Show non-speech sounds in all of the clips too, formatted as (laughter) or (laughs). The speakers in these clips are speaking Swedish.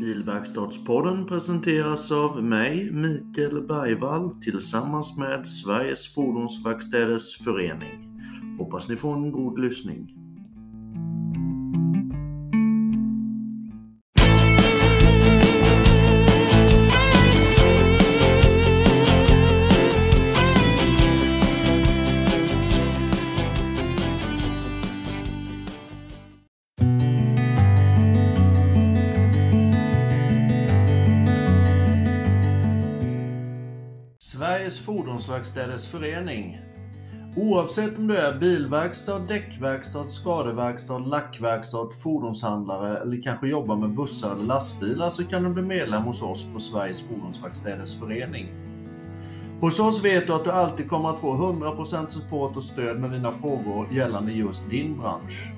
Bilverkstadspodden presenteras av mig, Mikael Bergvall, tillsammans med Sveriges Fordonsverkstäders Förening. Hoppas ni får en god lyssning. Fordonsverkstäders Förening. Oavsett om du är bilverkstad, däckverkstad, skadeverkstad, lackverkstad, fordonshandlare eller kanske jobbar med bussar eller lastbilar så kan du bli medlem hos oss på Sveriges Fordonsverkstäders Förening. Hos oss vet du att du alltid kommer att få 100% support och stöd med dina frågor gällande just din bransch.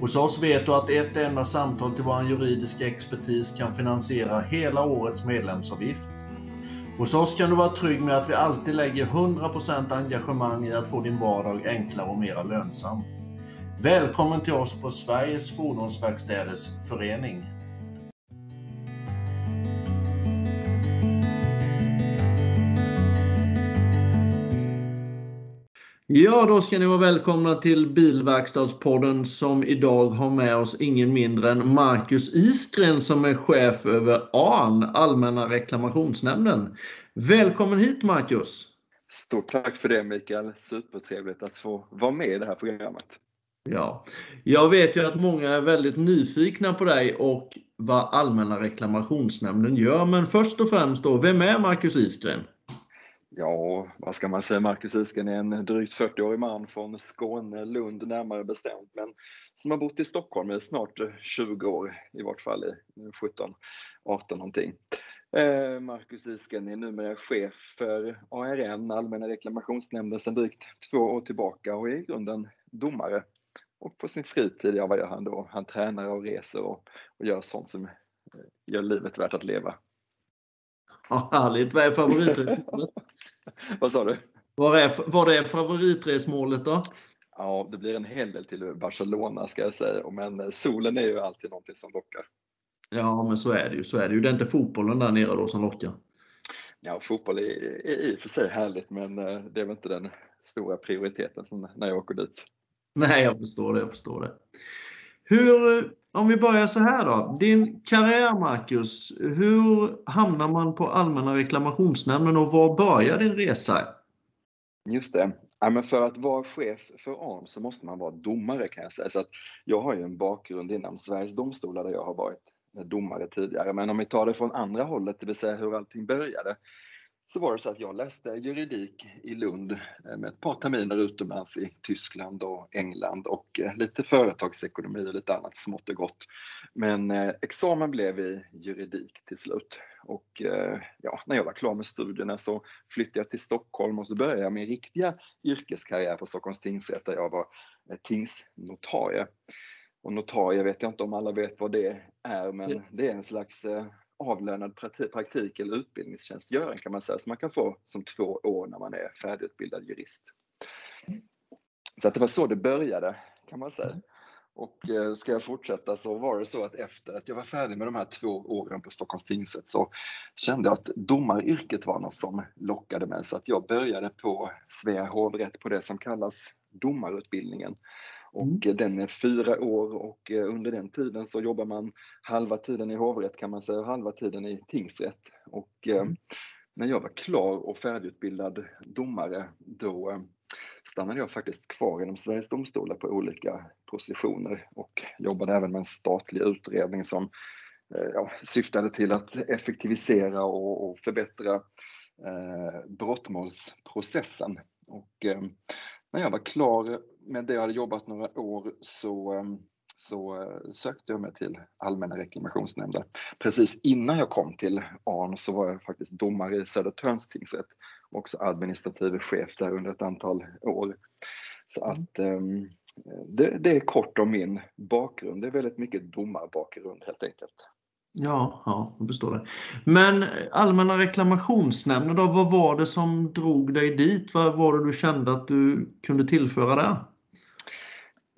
Hos oss vet du att ett enda samtal till vår juridiska expertis kan finansiera hela årets medlemsavgift. Hos oss kan du vara trygg med att vi alltid lägger 100% engagemang i att få din vardag enklare och mer lönsam. Välkommen till oss på Sveriges Fordonsverkstäders Förening. Ja, då ska ni vara välkomna till Bilverkstadspodden som idag har med oss ingen mindre än Marcus Iskren som är chef över ARN, Allmänna reklamationsnämnden. Välkommen hit Marcus! Stort tack för det Mikael! Supertrevligt att få vara med i det här programmet. Ja, jag vet ju att många är väldigt nyfikna på dig och vad Allmänna reklamationsnämnden gör. Men först och främst då, vem är Marcus Iskren? Ja, vad ska man säga? Marcus Isken är en drygt 40-årig man från Skåne, Lund närmare bestämt, men som har bott i Stockholm i snart 20 år, i vart fall i 17, 18 någonting. Eh, Marcus Isken är numera chef för ARN, Allmänna reklamationsnämnden, sedan drygt två år tillbaka och är i grunden domare. Och på sin fritid, ja vad gör han då? Han tränar och reser och, och gör sånt som eh, gör livet värt att leva. Ja, härligt. Vad är favoritresmålet? (laughs) Vad sa du? Vad är, vad är favoritresmålet då? Ja, det blir en hel del till Barcelona ska jag säga, men solen är ju alltid någonting som lockar. Ja, men så är det ju. Så är det ju. Det är inte fotbollen där nere då som lockar. Ja, fotboll är, är i och för sig härligt, men det är väl inte den stora prioriteten när jag åker dit. Nej, jag förstår det. Jag förstår det. Hur, om vi börjar så här då. Din karriär Marcus, hur hamnar man på Allmänna reklamationsnämnden och var börjar din resa? Just det. Ja, men för att vara chef för ARN så måste man vara domare kan jag säga. Så att jag har ju en bakgrund inom Sveriges Domstolar där jag har varit domare tidigare. Men om vi tar det från andra hållet, det vill säga hur allting började, så var det så att jag läste juridik i Lund med ett par terminer utomlands i Tyskland och England och lite företagsekonomi och lite annat smått och gott. Men examen blev i juridik till slut. Och ja, när jag var klar med studierna så flyttade jag till Stockholm och så började jag min riktiga yrkeskarriär på Stockholms tingsrätt där jag var tingsnotarie. Och notarie vet jag inte om alla vet vad det är, men det är en slags avlönad praktik eller utbildningstjänstgöring kan man säga, som man kan få som två år när man är färdigutbildad jurist. Så att det var så det började kan man säga. Och eh, ska jag fortsätta så var det så att efter att jag var färdig med de här två åren på Stockholms tingsrätt så kände jag att domaryrket var något som lockade mig så att jag började på Svea hovrätt på det som kallas domarutbildningen. Och mm. den är fyra år och under den tiden så jobbar man halva tiden i hovrätt kan man säga halva tiden i tingsrätt. Och mm. när jag var klar och färdigutbildad domare då stannade jag faktiskt kvar inom Sveriges Domstolar på olika positioner och jobbade även med en statlig utredning som ja, syftade till att effektivisera och, och förbättra eh, brottmålsprocessen. Och, eh, när jag var klar med det jag hade jobbat några år så, så sökte jag mig till Allmänna reklamationsnämnden. Precis innan jag kom till ARN så var jag faktiskt domare i Södertörns tingsrätt och också administrativ chef där under ett antal år. Så att det, det är kort om min bakgrund. Det är väldigt mycket domarbakgrund helt enkelt. Ja, ja, jag förstår det. Men Allmänna reklamationsnämnden då, vad var det som drog dig dit? Vad var det du kände att du kunde tillföra där?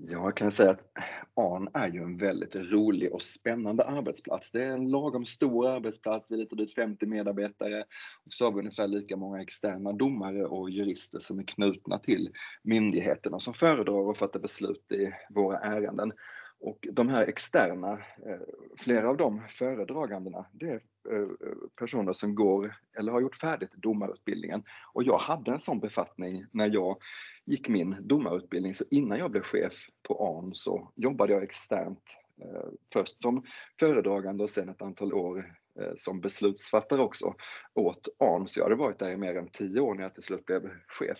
Jag kan säga att ARN är ju en väldigt rolig och spännande arbetsplats. Det är en lagom stor arbetsplats, vi är lite drygt 50 medarbetare och så har vi ungefär lika många externa domare och jurister som är knutna till myndigheterna som föredrar och fattar beslut i våra ärenden. Och de här externa, eh, flera av de föredragandena, det är eh, personer som går eller har gjort färdigt domarutbildningen. Och jag hade en sån befattning när jag gick min domarutbildning, så innan jag blev chef på ARN så jobbade jag externt, eh, först som föredragande och sen ett antal år som beslutsfattare också åt ARN. Så jag hade varit där i mer än tio år när jag till slut blev chef.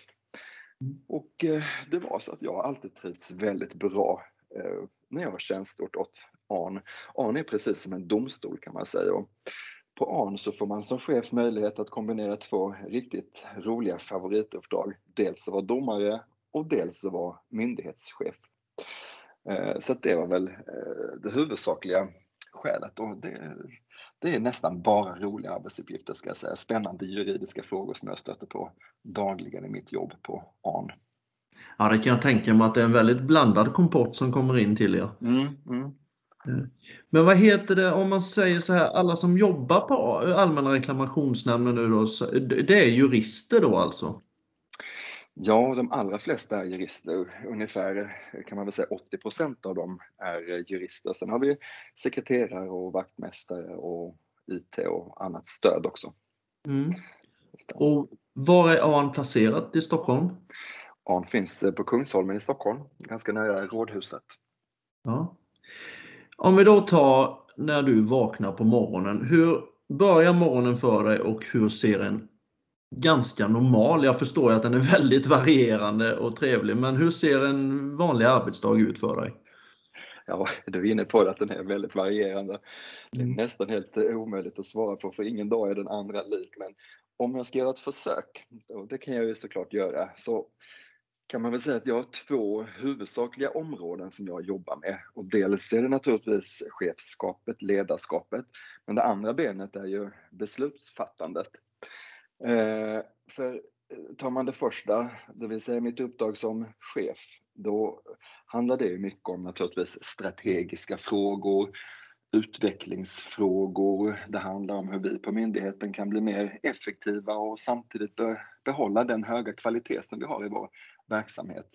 Och det var så att jag alltid trivts väldigt bra Eh, när jag har tjänstgjort åt ARN. ARN är precis som en domstol kan man säga. Och på ARN så får man som chef möjlighet att kombinera två riktigt roliga favorituppdrag. Dels att vara domare och dels att vara myndighetschef. Eh, så det var väl eh, det huvudsakliga skälet. Och det, det är nästan bara roliga arbetsuppgifter ska jag säga. Spännande juridiska frågor som jag stöter på dagligen i mitt jobb på ARN. Ja, det kan jag tänka mig att det är en väldigt blandad kompott som kommer in till er. Mm, mm. Eh, men vad heter det om man säger så här, alla som jobbar på Allmänna reklamationsnämnden nu då, det är jurister då alltså? Ja, de allra flesta är jurister. Ungefär kan man väl säga 80 procent av dem är jurister. Sen har vi sekreterare och vaktmästare och IT och annat stöd också. Mm. Och var är ARN placerat i Stockholm? ARN finns eh, på Kungsholmen i Stockholm, ganska nära Rådhuset. Ja. Om vi då tar när du vaknar på morgonen, hur börjar morgonen för dig och hur ser en ganska normal, jag förstår att den är (laughs) väldigt varierande och trevlig, men hur ser en vanlig arbetsdag ut för dig? Ja, du är inne på det, att den är väldigt varierande. Det är mm. nästan helt eh, omöjligt att svara på, för ingen dag är den andra lik. Men om jag ska göra ett försök, och det kan jag ju såklart göra, så kan man väl säga att jag har två huvudsakliga områden som jag jobbar med. Och dels är det naturligtvis chefskapet, ledarskapet, men det andra benet är ju beslutsfattandet. Eh, för eh, tar man det första, det vill säga mitt uppdrag som chef, då handlar det ju mycket om naturligtvis strategiska frågor, utvecklingsfrågor. Det handlar om hur vi på myndigheten kan bli mer effektiva och samtidigt behålla den höga kvalitet som vi har i vår verksamhet.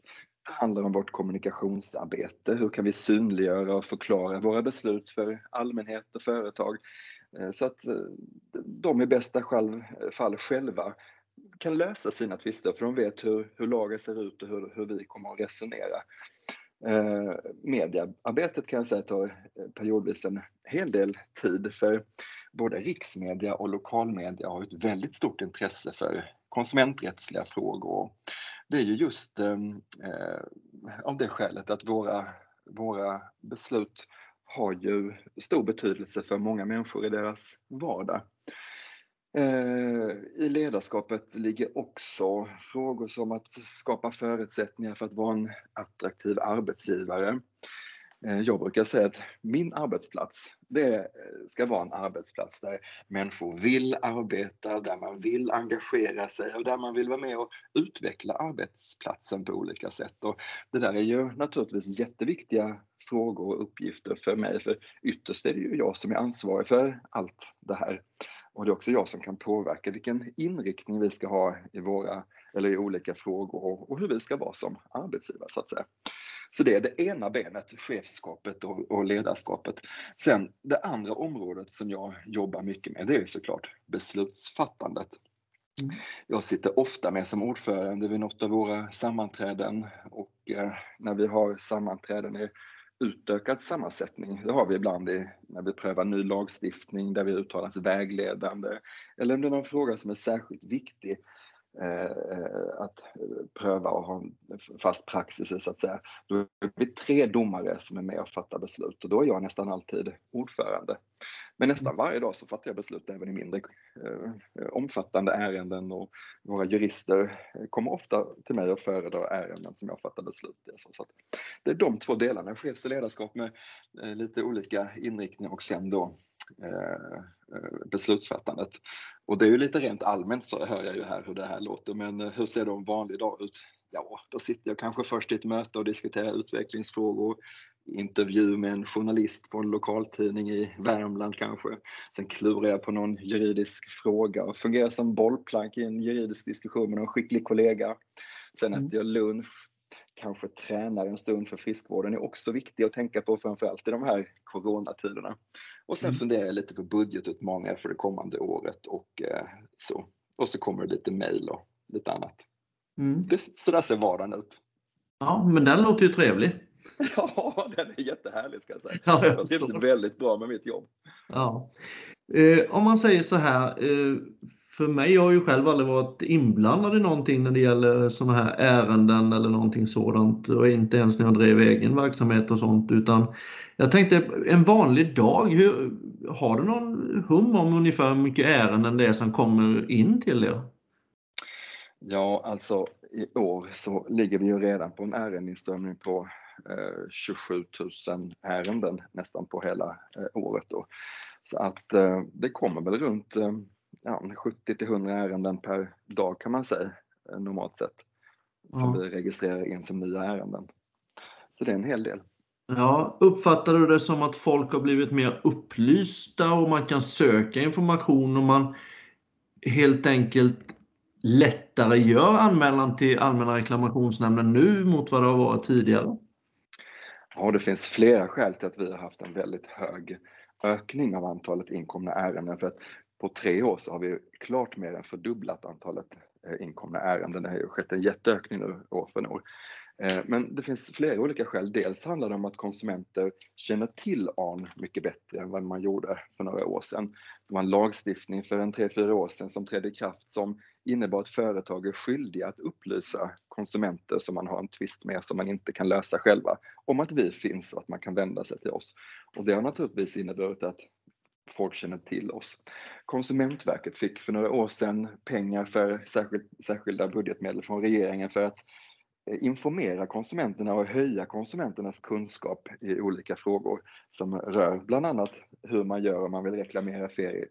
Det handlar om vårt kommunikationsarbete. Hur kan vi synliggöra och förklara våra beslut för allmänhet och företag eh, så att eh, de i bästa eh, fall själva kan lösa sina tvister för de vet hur, hur lagen ser ut och hur, hur vi kommer att resonera. Eh, kan jag säga tar periodvis en hel del tid för både riksmedia och lokalmedia har ett väldigt stort intresse för konsumenträttsliga frågor. Det är ju just ehm, eh, av det skälet att våra, våra beslut har ju stor betydelse för många människor i deras vardag. Eh, I ledarskapet ligger också frågor som att skapa förutsättningar för att vara en attraktiv arbetsgivare. Eh, jag brukar säga att min arbetsplats, det eh, ska vara en arbetsplats där människor vill arbeta, där man vill engagera sig och där man vill vara med och utveckla arbetsplatsen på olika sätt. Och det där är ju naturligtvis jätteviktiga frågor och uppgifter för mig, för ytterst är det ju jag som är ansvarig för allt det här. Och det är också jag som kan påverka vilken inriktning vi ska ha i våra, eller i olika frågor och hur vi ska vara som arbetsgivare så att säga. Så det är det ena benet, chefskapet och, och ledarskapet. Sen det andra området som jag jobbar mycket med, det är såklart beslutsfattandet. Mm. Jag sitter ofta med som ordförande vid något av våra sammanträden och eh, när vi har sammanträden i utökad sammansättning. Det har vi ibland i, när vi prövar ny lagstiftning där vi uttalar oss vägledande eller om det är någon fråga som är särskilt viktig att pröva och ha en fast praxis så att säga. Då är vi tre domare som är med och fattar beslut och då är jag nästan alltid ordförande. Men nästan mm. varje dag så fattar jag beslut även i mindre eh, omfattande ärenden och våra jurister kommer ofta till mig och föredrar ärenden som jag fattar beslut i. Så att det är de två delarna, chefs och ledarskap med eh, lite olika inriktning och sen då eh, eh, beslutsfattandet. Och det är ju lite rent allmänt så hör jag ju här hur det här låter, men eh, hur ser då en vanlig dag ut ja, då sitter jag kanske först i ett möte och diskuterar utvecklingsfrågor, intervju med en journalist på en lokaltidning i Värmland kanske. Sen klurar jag på någon juridisk fråga och fungerar som bollplank i en juridisk diskussion med någon skicklig kollega. Sen mm. äter jag lunch, kanske tränar en stund för friskvården är också viktig att tänka på framförallt i de här coronatiderna. Och sen mm. funderar jag lite på budgetutmaningar för det kommande året och eh, så. Och så kommer det lite mejl och lite annat. Mm. Det, så där ser vardagen ut. Ja, men den låter ju trevlig. (laughs) Ja, den är jättehärlig ska jag säga. Ja, jag, trivs väldigt bra med mitt jobb. Ja. Eh, om man säger så här, eh, för mig, jag har ju själv aldrig varit inblandad i någonting när det gäller sådana här ärenden eller någonting sådant och inte ens när jag drev egen verksamhet och sånt utan jag tänkte en vanlig dag, hur, har du någon hum om ungefär hur mycket ärenden det är som kommer in till er? Ja, alltså i år så ligger vi ju redan på en ärendeinströmning på eh, 27 000 ärenden nästan på hela eh, året. Då. Så att eh, det kommer väl runt eh, ja, 70 till 100 ärenden per dag kan man säga normalt sett. Som ja. vi registrerar in som nya ärenden. Så det är en hel del. Ja, uppfattar du det som att folk har blivit mer upplysta och man kan söka information och man helt enkelt lättare gör anmälan till Allmänna reklamationsnämnden nu mot vad det har varit tidigare? Ja, det finns flera skäl till att vi har haft en väldigt hög ökning av antalet inkomna ärenden. För att på tre år så har vi klart mer än fördubblat antalet eh, inkomna ärenden. Det har ju skett en jätteökning nu år för år. Eh, men det finns flera olika skäl. Dels handlar det om att konsumenter känner till ARN mycket bättre än vad man gjorde för några år sedan. Det var en lagstiftning för en tre, fyra år sedan som trädde i kraft som innebar att företag är skyldiga att upplysa konsumenter som man har en tvist med som man inte kan lösa själva om att vi finns och att man kan vända sig till oss. Och det har naturligtvis inneburit att folk känner till oss. Konsumentverket fick för några år sedan pengar för särskilda budgetmedel från regeringen för att eh, informera konsumenterna och höja konsumenternas kunskap i olika frågor som rör bland annat hur man gör om man vill reklamera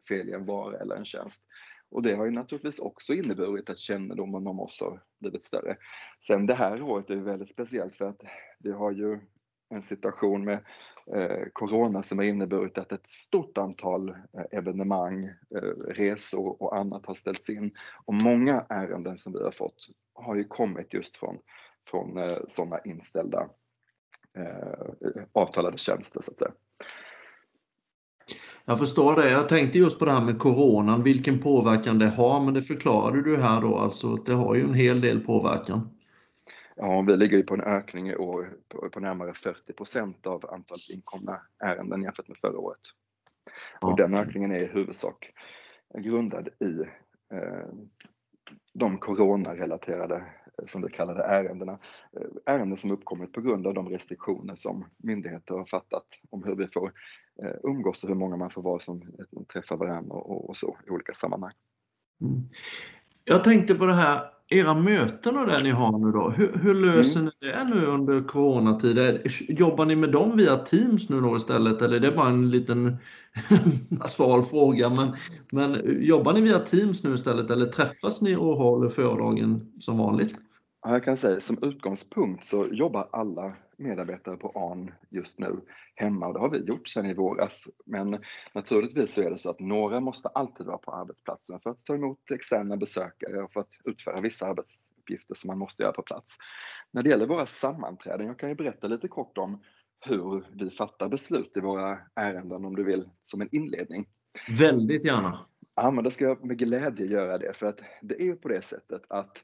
fel i en vara eller en tjänst. Och det har ju naturligtvis också inneburit att kännedomen om oss har blivit större. Sen det här året är väldigt speciellt för att vi har ju en situation med Eh, corona som har inneburit att ett stort antal eh, evenemang, eh, resor och annat har ställts in. Och många ärenden som vi har fått har ju kommit just från från sådana inställda eh, avtalade tjänster så att säga. Jag förstår det. Jag tänkte just på det här med coronan, vilken påverkan det har, men det förklarade du här då, alltså att det har ju en hel del påverkan. Ja, vi ligger ju på en ökning i år på, på närmare 40 procent av antalet inkomna ärenden jämfört med förra året. Ja. Och den ökningen är i huvudsak grundad i eh, de coronarelaterade som vi kallar det, ärendena. Eh, ärenden som uppkommit på grund av de restriktioner som myndigheter har fattat om hur vi får eh, umgås och hur många man får vara som träffar varandra och, och så i olika sammanhang. Mm. Jag tänkte på det här, era möten och det ni har nu då, hur, hur löser mm. ni det nu under coronatid? Jobbar ni med dem via Teams nu då istället eller är det bara en liten (laughs) sval fråga? Men, men jobbar ni via Teams nu istället eller träffas ni och håller föredragen som vanligt? Ja, jag kan säga som utgångspunkt så jobbar alla medarbetare på ARN just nu hemma och det har vi gjort sedan i våras. Men naturligtvis så är det så att några måste alltid vara på arbetsplatsen för att ta emot externa besökare och för att utföra vissa arbetsuppgifter som man måste göra på plats. När det gäller våra sammanträden, jag kan ju berätta lite kort om hur vi fattar beslut i våra ärenden om du vill som en inledning. Väldigt gärna. Ja, men då ska jag med glädje göra det för att det är ju på det sättet att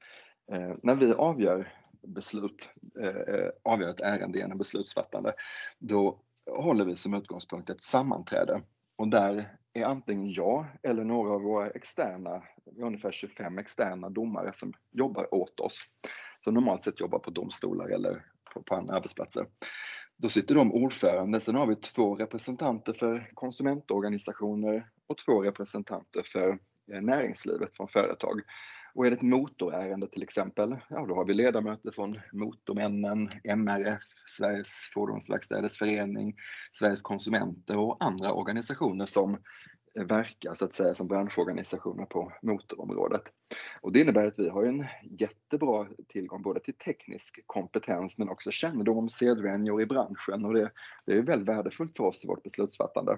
eh, när vi avgör beslut, eh, avgör ett ärende genom beslutsfattande, då håller vi som utgångspunkt ett sammanträde och där är antingen jag eller några av våra externa, vi har ungefär 25 externa domare som jobbar åt oss, som normalt sett jobbar på domstolar eller på, på andra arbetsplatser. Då sitter de ordförande, sen har vi två representanter för konsumentorganisationer och två representanter för eh, näringslivet från företag. Och är det ett motorärende till exempel, ja då har vi ledamöter från Motormännen, MRF, Sveriges Fordonsverkstäders Förening, Sveriges Konsumenter och andra organisationer som verkar så att säga som branschorganisationer på motorområdet. Och det innebär att vi har en jättebra tillgång både till teknisk kompetens men också kännedom om sedvänjor i branschen och det, det är väldigt värdefullt för oss i vårt beslutsfattande.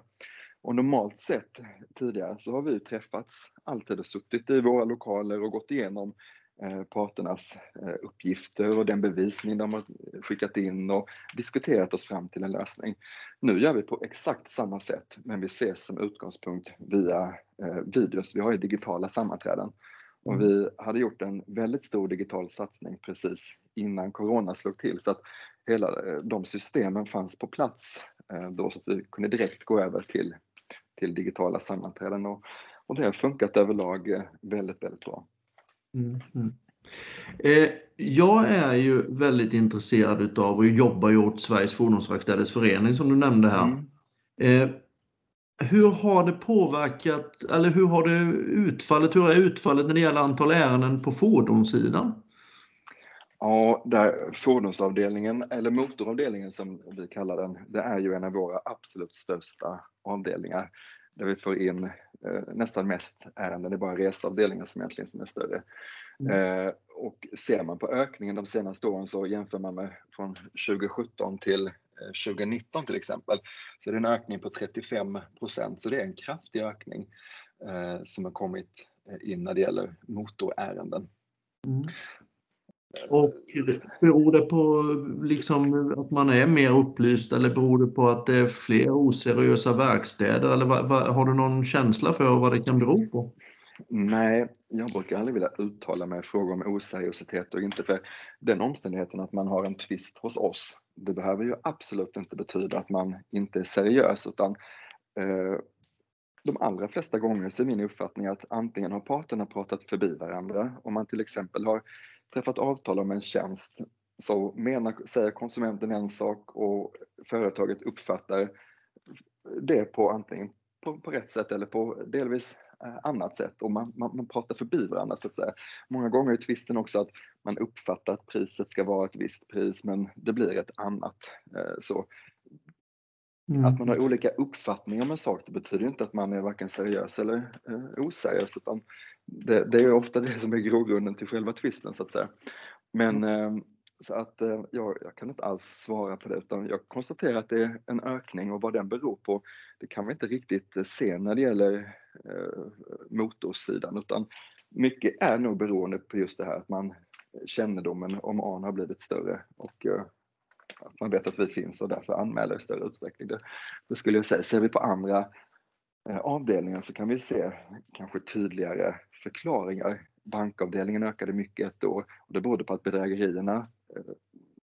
Och normalt sett tidigare så har vi träffats alltid och suttit i våra lokaler och gått igenom Eh, parternas eh, uppgifter och den bevisning de har skickat in och diskuterat oss fram till en lösning. Nu gör vi på exakt samma sätt, men vi ses som utgångspunkt via eh, videos. Vi har ju digitala sammanträden och vi mm. hade gjort en väldigt stor digital satsning precis innan corona slog till så att hela de systemen fanns på plats då så att vi kunde direkt gå över till, till digitala sammanträden och, och det har funkat överlag väldigt, väldigt bra. Mm, mm. Eh, jag är ju väldigt intresserad utav och jobbar ju åt Sveriges Fordonsverkstäders Förening som du nämnde här. Mm. Eh, hur har det påverkat, eller hur har det utfallit, hur är utfallet när det gäller antal ärenden på fordonssidan? Ja, där fordonsavdelningen, eller motoravdelningen som vi kallar den, det är ju en av våra absolut största avdelningar där vi får in eh, nästan mest ärenden. Det är bara reseavdelningen som egentligen som är större. Mm. Eh, och ser man på ökningen de senaste åren så jämför man med från 2017 till 2019 eh, till exempel, så det är en ökning på 35 procent. Så det är en kraftig ökning eh, som har kommit eh, in när det gäller motorärenden. Mm. Och beror det på liksom att man är mer upplyst eller beror det på att det är fler oseriösa verkstäder? Eller vad, vad, har du någon känsla för vad det kan bero på? Nej, jag brukar aldrig vilja uttala mig i frågor om oseriositet och inte för den omständigheten att man har en tvist hos oss. Det behöver ju absolut inte betyda att man inte är seriös utan eh, de allra flesta gånger så är min uppfattning att antingen har parterna pratat förbi varandra, om man till exempel har träffat avtal om en tjänst så menar, säger konsumenten en sak och företaget uppfattar det på antingen på, på rätt sätt eller på delvis eh, annat sätt och man, man, man, pratar förbi varandra så att säga. Många gånger är tvisten också att man uppfattar att priset ska vara ett visst pris men det blir ett annat. Eh, så mm. Att man har olika uppfattningar om en sak det betyder inte att man är varken seriös eller eh, oseriös utan det, det, är ofta det som är grogrunden till själva tvisten så att säga. Men mm. eh, så att eh, jag, jag, kan inte alls svara på det utan jag konstaterar att det är en ökning och vad den beror på det kan vi inte riktigt eh, se när det gäller eh, motorsidan utan mycket är nog beroende på just det här att man kännedomen om AN har blivit större och eh, att man vet att vi finns och därför anmäler i större utsträckning. Det, det skulle jag säga. Ser vi på andra Eh, avdelningen så kan vi se kanske tydligare förklaringar. Bankavdelningen ökade mycket ett år och det berodde på att bedrägerierna, eh,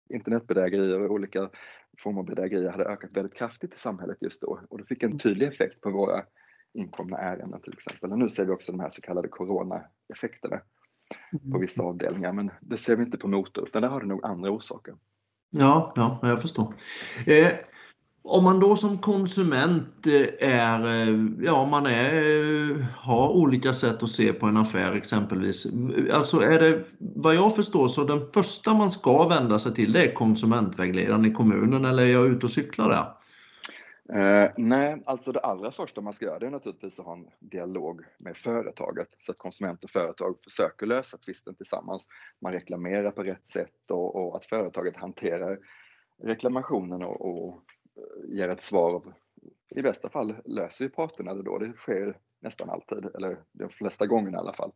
internetbedrägerier och olika former av bedrägerier hade ökat väldigt kraftigt i samhället just då och det fick en tydlig effekt på våra inkomna ärenden till exempel. Och nu ser vi också de här så kallade coronaeffekterna på mm. vissa avdelningar men det ser vi inte på motor utan där har det nog andra orsaker. Ja, ja jag förstår. Eh, om man då som konsument eh, är, eh, ja man är, eh, har olika sätt att se på en affär exempelvis. Alltså är det, vad jag förstår så den första man ska vända sig till det är konsumentvägledaren i kommunen eller är jag ute och cyklar där? Eh, nej, alltså det allra första man ska göra det är naturligtvis att ha en dialog med företaget så att konsument och företag försöker lösa tvisten tillsammans. Man reklamerar på rätt sätt och, och att företaget hanterar reklamationen och, och eh, ger ett svar. I bästa fall löser ju parterna det då. Det sker nästan alltid, eller de flesta gångerna i alla fall.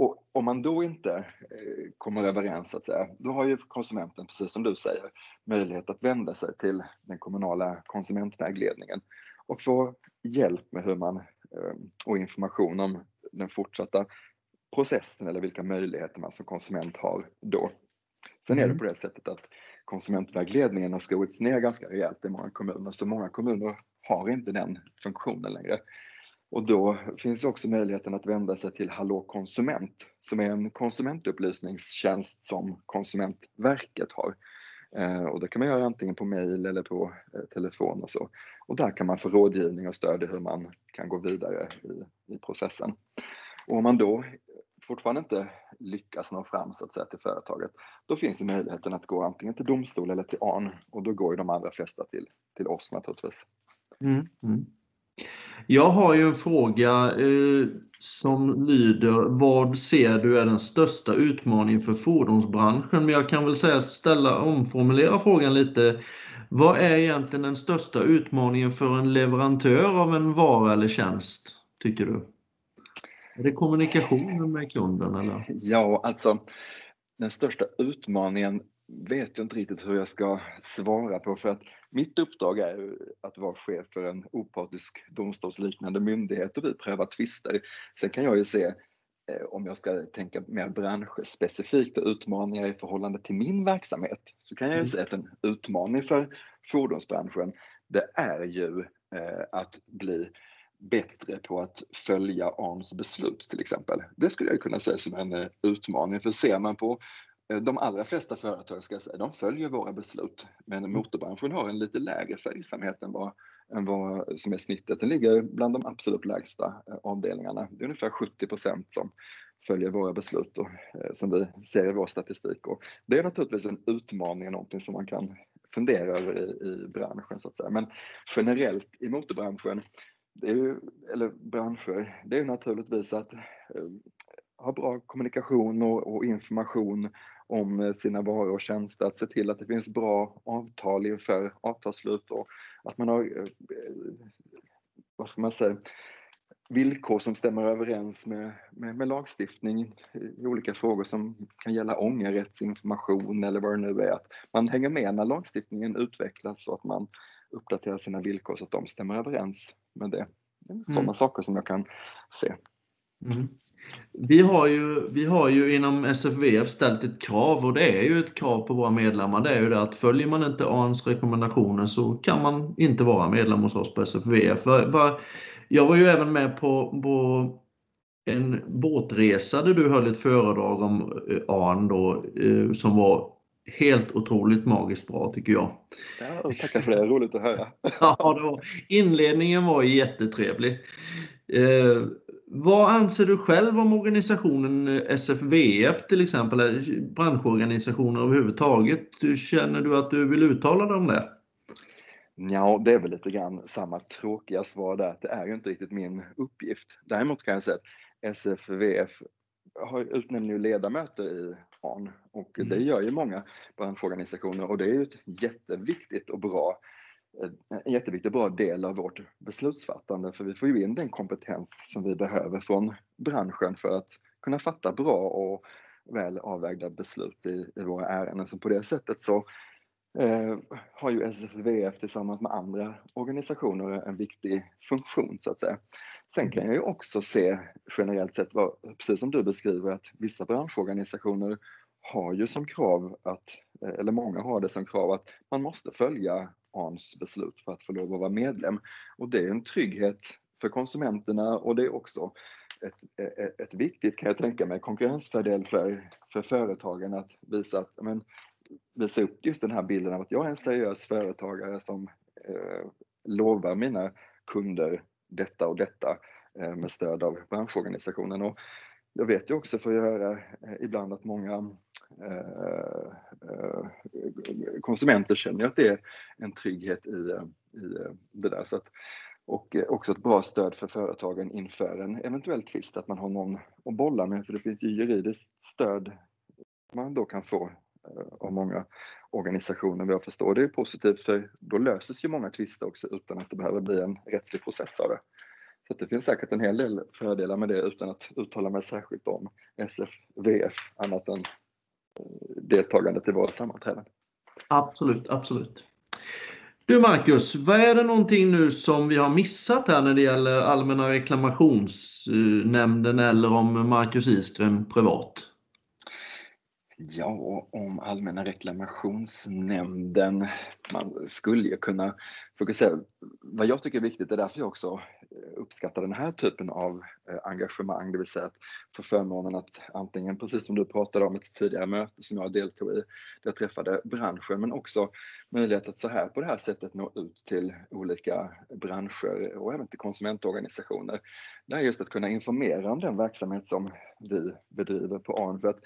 Och om man då inte eh, kommer överens, så att säga, då har ju konsumenten, precis som du säger, möjlighet att vända sig till den kommunala konsumentvägledningen och få hjälp med hur man eh, och information om den fortsatta processen eller vilka möjligheter man som konsument har då. Sen är det mm. på det sättet att konsumentvägledningen har skurits ner ganska rejält i många kommuner, så många kommuner har inte den funktionen längre. Och då finns också möjligheten att vända sig till Hallå konsument, som är en konsumentupplysningstjänst som Konsumentverket har. Eh, och det kan man göra antingen på mejl eller på eh, telefon och så. Och där kan man få rådgivning och stöd i hur man kan gå vidare i, i processen. Och om man då fortfarande inte lyckas nå fram så att säga, till företaget, då finns möjligheten att gå antingen till domstol eller till ARN och då går ju de allra flesta till, till oss naturligtvis. Mm. Mm. Jag har ju en fråga eh, som lyder, vad ser du är den största utmaningen för fordonsbranschen? Men jag kan väl säga ställa, omformulera frågan lite. Vad är egentligen den största utmaningen för en leverantör av en vara eller tjänst, tycker du? Är det kommunikationen med kunden eller? Ja, alltså den största utmaningen vet jag inte riktigt hur jag ska svara på för att mitt uppdrag är att vara chef för en opartisk domstolsliknande myndighet och vi prövar tvister. Sen kan jag ju se eh, om jag ska tänka mer branschspecifikt och utmaningar i förhållande till min verksamhet så kan jag ju mm. säga att en utmaning för fordonsbranschen det är ju eh, att bli bättre på att följa ARNs beslut till exempel. Det skulle jag kunna säga som en eh, utmaning för ser man på de allra flesta företag ska säga, de följer våra beslut, men mm. motorbranschen har en lite lägre följsamhet än vad, än vad som är snittet. Den ligger bland de absolut lägsta eh, avdelningarna. Det är ungefär 70 procent som följer våra beslut och, eh, som vi ser i vår statistik. Och det är naturligtvis en utmaning någonting som man kan fundera över i, i branschen så att säga. Men generellt i motorbranschen, ju, eller branscher, det är naturligtvis att ha bra kommunikation och, och information om eh, sina varor och tjänster, att se till att det finns bra avtal inför avtalsslut och att man har, eh, vad ska man säga, villkor som stämmer överens med, med, med, lagstiftning i olika frågor som kan gälla ångerrättsinformation eller vad det nu är. Att man hänger med när lagstiftningen utvecklas och att man uppdaterar sina villkor så att de stämmer överens med det. Sådana mm. saker som jag kan se. Mm. Vi har, ju, vi har ju inom SFVF ställt ett krav och det är ju ett krav på våra medlemmar. Det är ju det att följer man inte ANs rekommendationer så kan man inte vara medlem hos oss på SFVF. Jag var ju även med på, på en båtresa där du höll ett föredrag om eh, AN då, eh, som var helt otroligt magiskt bra tycker jag. Ja, tackar för det, roligt att höra. (laughs) ja, det var, inledningen var jättetrevlig. Eh, vad anser du själv om organisationen SFVF till exempel, eller branschorganisationer överhuvudtaget? Känner du att du vill uttala dig om det? Ja, det är väl lite grann samma tråkiga svar där, att det är ju inte riktigt min uppgift. Däremot kan jag säga att SFVF har utnämner ju ledamöter i ARN och mm. det gör ju många branschorganisationer och det är ju ett jätteviktigt och bra en jätteviktig och bra del av vårt beslutsfattande för vi får ju in den kompetens som vi behöver från branschen för att kunna fatta bra och väl avvägda beslut i, i våra ärenden. Så på det sättet så eh, har ju SFVF tillsammans med andra organisationer en viktig funktion så att säga. Sen kan jag ju också se generellt sett, vad, precis som du beskriver, att vissa branschorganisationer har ju som krav att, eh, eller många har det som krav att man måste följa ARNs beslut för att få lov att vara medlem. Och det är en trygghet för konsumenterna och det är också ett, ett, ett viktigt, kan jag tänka mig, konkurrensfördel för, för företagen att visa, att, men, visa upp just den här bilden av att jag är en seriös företagare som eh, lovar mina kunder detta och detta eh, med stöd av branschorganisationen. Och jag vet ju också, får jag höra eh, ibland att många eh, eh, konsumenter känner att det är en trygghet i, i det där. Så att, och också ett bra stöd för företagen inför en eventuell tvist, att man har någon att bolla med, för det finns ju juridiskt stöd man då kan få av många organisationer vad jag förstår. Det är positivt för då löses ju många tvister också utan att det behöver bli en rättslig process av det. Så det finns säkert en hel del fördelar med det utan att uttala mig särskilt om SFVF annat än eh, deltagandet i våra sammanträden. Absolut, absolut. Du Marcus, vad är det någonting nu som vi har missat här när det gäller Allmänna reklamationsnämnden eller om Marcus Iström privat? Ja, om Allmänna reklamationsnämnden. Man skulle ju kunna fokusera. Vad jag tycker är viktigt, det är därför jag också eh, uppskattar den här typen av eh, engagemang, det vill säga att få förmånen att antingen, precis som du pratade om ett tidigare möte som jag deltog i, där jag träffade branschen, men också möjlighet att så här på det här sättet nå ut till olika branscher och även till konsumentorganisationer. Det är just att kunna informera om den verksamhet som vi bedriver på ARN. För att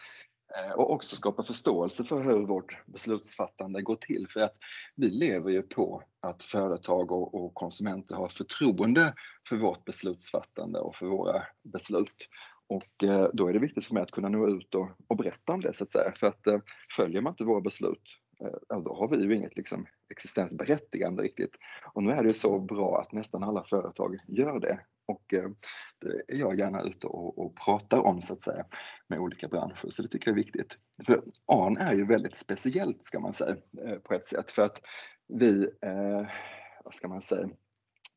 Eh, och också skapa förståelse för hur vårt beslutsfattande går till. För att vi lever ju på att företag och, och konsumenter har förtroende för vårt beslutsfattande och för våra beslut. Och eh, då är det viktigt för mig att kunna nå ut och, och berätta om det så att säga. För att eh, följer man inte våra beslut, eh, då har vi ju inget liksom, existensberättigande riktigt. Och nu är det ju så bra att nästan alla företag gör det. Och eh, det är jag gärna ute och, och pratar om så att säga med olika branscher, så det tycker jag är viktigt. För ARN är ju väldigt speciellt ska man säga eh, på ett sätt för att vi, eh, vad ska man säga,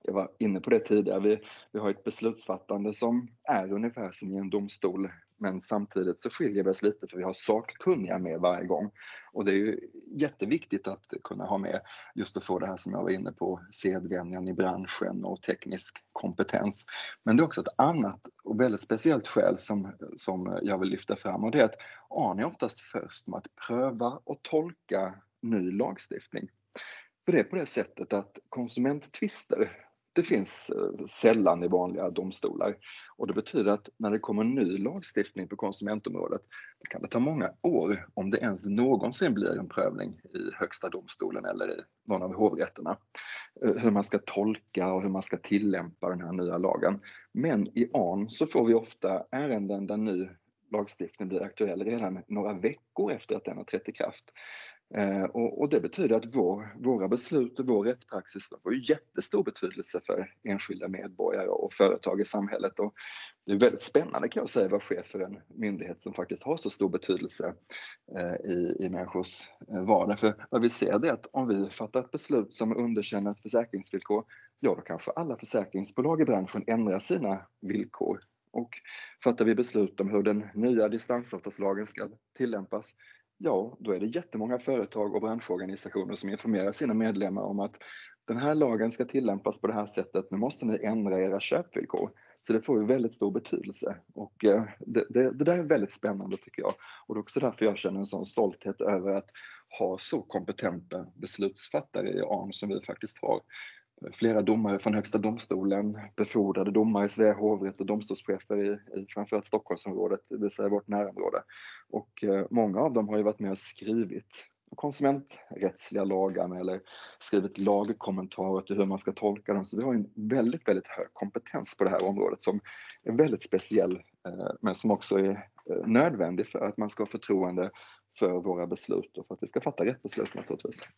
jag var inne på det tidigare, vi, vi har ett beslutsfattande som är ungefär som i en domstol men samtidigt så skiljer vi oss lite för vi har sakkunniga med varje gång. Och det är ju jätteviktigt att kunna ha med just att få det här som jag var inne på, sedvänjan i branschen och teknisk kompetens. Men det är också ett annat och väldigt speciellt skäl som, som jag vill lyfta fram och det är att ARN är oftast först med att pröva och tolka ny lagstiftning. För det är på det sättet att konsumenttvister det finns eh, sällan i vanliga domstolar. Och det betyder att när det kommer ny lagstiftning på konsumentområdet, kan det ta många år om det ens någonsin blir en prövning i Högsta domstolen eller i någon av hovrätterna. Eh, hur man ska tolka och hur man ska tillämpa den här nya lagen. Men i ARN så får vi ofta ärenden där ny lagstiftning blir aktuell redan några veckor efter att den har trätt i kraft. Eh, och, och, det betyder att vår, våra beslut och vår rättspraxis får jättestor betydelse för enskilda medborgare och företag i samhället. Och det är väldigt spännande kan jag säga vara chef för en myndighet som faktiskt har så stor betydelse eh, i, i människors eh, vardag. För vad vi ser är att om vi fattar ett beslut som underkänner ett försäkringsvillkor, ja då kanske alla försäkringsbolag i branschen ändrar sina villkor. Och fattar vi beslut om hur den nya distansavtalslagen ska tillämpas, ja, då är det jättemånga företag och branschorganisationer som informerar sina medlemmar om att den här lagen ska tillämpas på det här sättet, nu måste ni ändra era köpvillkor. Så det får ju väldigt stor betydelse och eh, det, det, det, där är väldigt spännande tycker jag. Och det är också därför jag känner en sån stolthet över att ha så kompetenta beslutsfattare i ARN som vi faktiskt har flera domare från Högsta domstolen, befordrade domare i Svea hovrätt och domstolschefer i, i framförallt Stockholmsområdet, det vill säga vårt närområde. Och eh, många av dem har ju varit med och skrivit konsumenträttsliga lagarna eller skrivit lagkommentarer till hur man ska tolka dem. Så vi har en väldigt, väldigt hög kompetens på det här området som är väldigt speciell eh, men som också är eh, nödvändig för att man ska ha förtroende för våra beslut och för att vi ska fatta rätt beslut naturligtvis.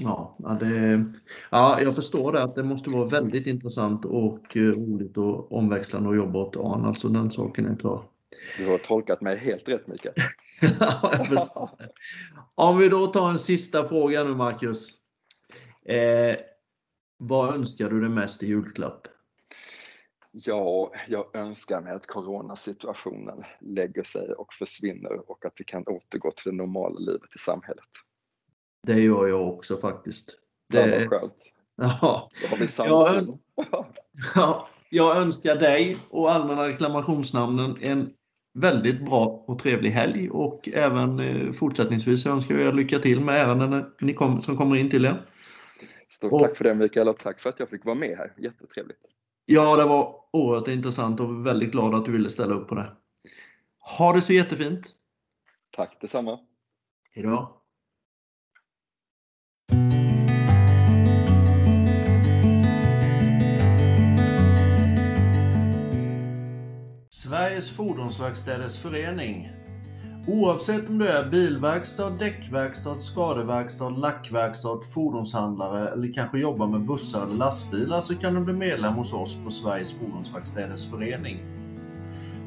Ja, det, ja, jag förstår det att det måste vara väldigt intressant och eh, roligt och omväxlande att jobba åt AN. Alltså den saken är klar. Du har tolkat mig helt rätt Mikael. (laughs) ja, Om vi då tar en sista fråga nu Marcus. Eh, vad önskar du dig mest i julklapp? Ja, jag önskar mig att coronasituationen lägger sig och försvinner och att vi kan återgå till det normala livet i samhället. Det gör jag också faktiskt. Det, ja. (laughs) Ja. Då har vi samsyn. (laughs) ja, jag önskar dig och Allmänna reklamationsnamnen en väldigt bra och trevlig helg och även eh, fortsättningsvis önskar jag er lycka till med ärenden ni kom, som kommer in till er. Stort och, tack för det Mikael och tack för att jag fick vara med här. Jättetrevligt. Ja, det var oerhört intressant och väldigt glad att du ville ställa upp på det. Ha det så jättefint! Tack detsamma! Hejdå! Sveriges Fordonsverkstäders Förening. Oavsett om du är bilverkstad, däckverkstad, skadeverkstad, lackverkstad, fordonshandlare eller kanske jobbar med bussar eller lastbilar så kan du bli medlem hos oss på Sveriges Fordonsverkstäders Förening.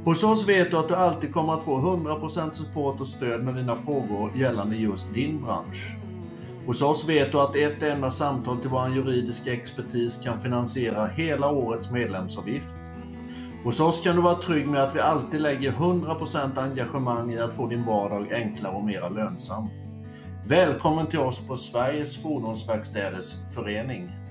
Hos oss vet du att du alltid kommer att få 100% support och stöd med dina frågor gällande just din bransch. Hos oss vet du att ett enda samtal till vår juridiska expertis kan finansiera hela årets medlemsavgift. Hos oss kan du vara trygg med att vi alltid lägger 100% engagemang i att få din vardag enklare och mer lönsam. Välkommen till oss på Sveriges Fordonsverkstäders Förening.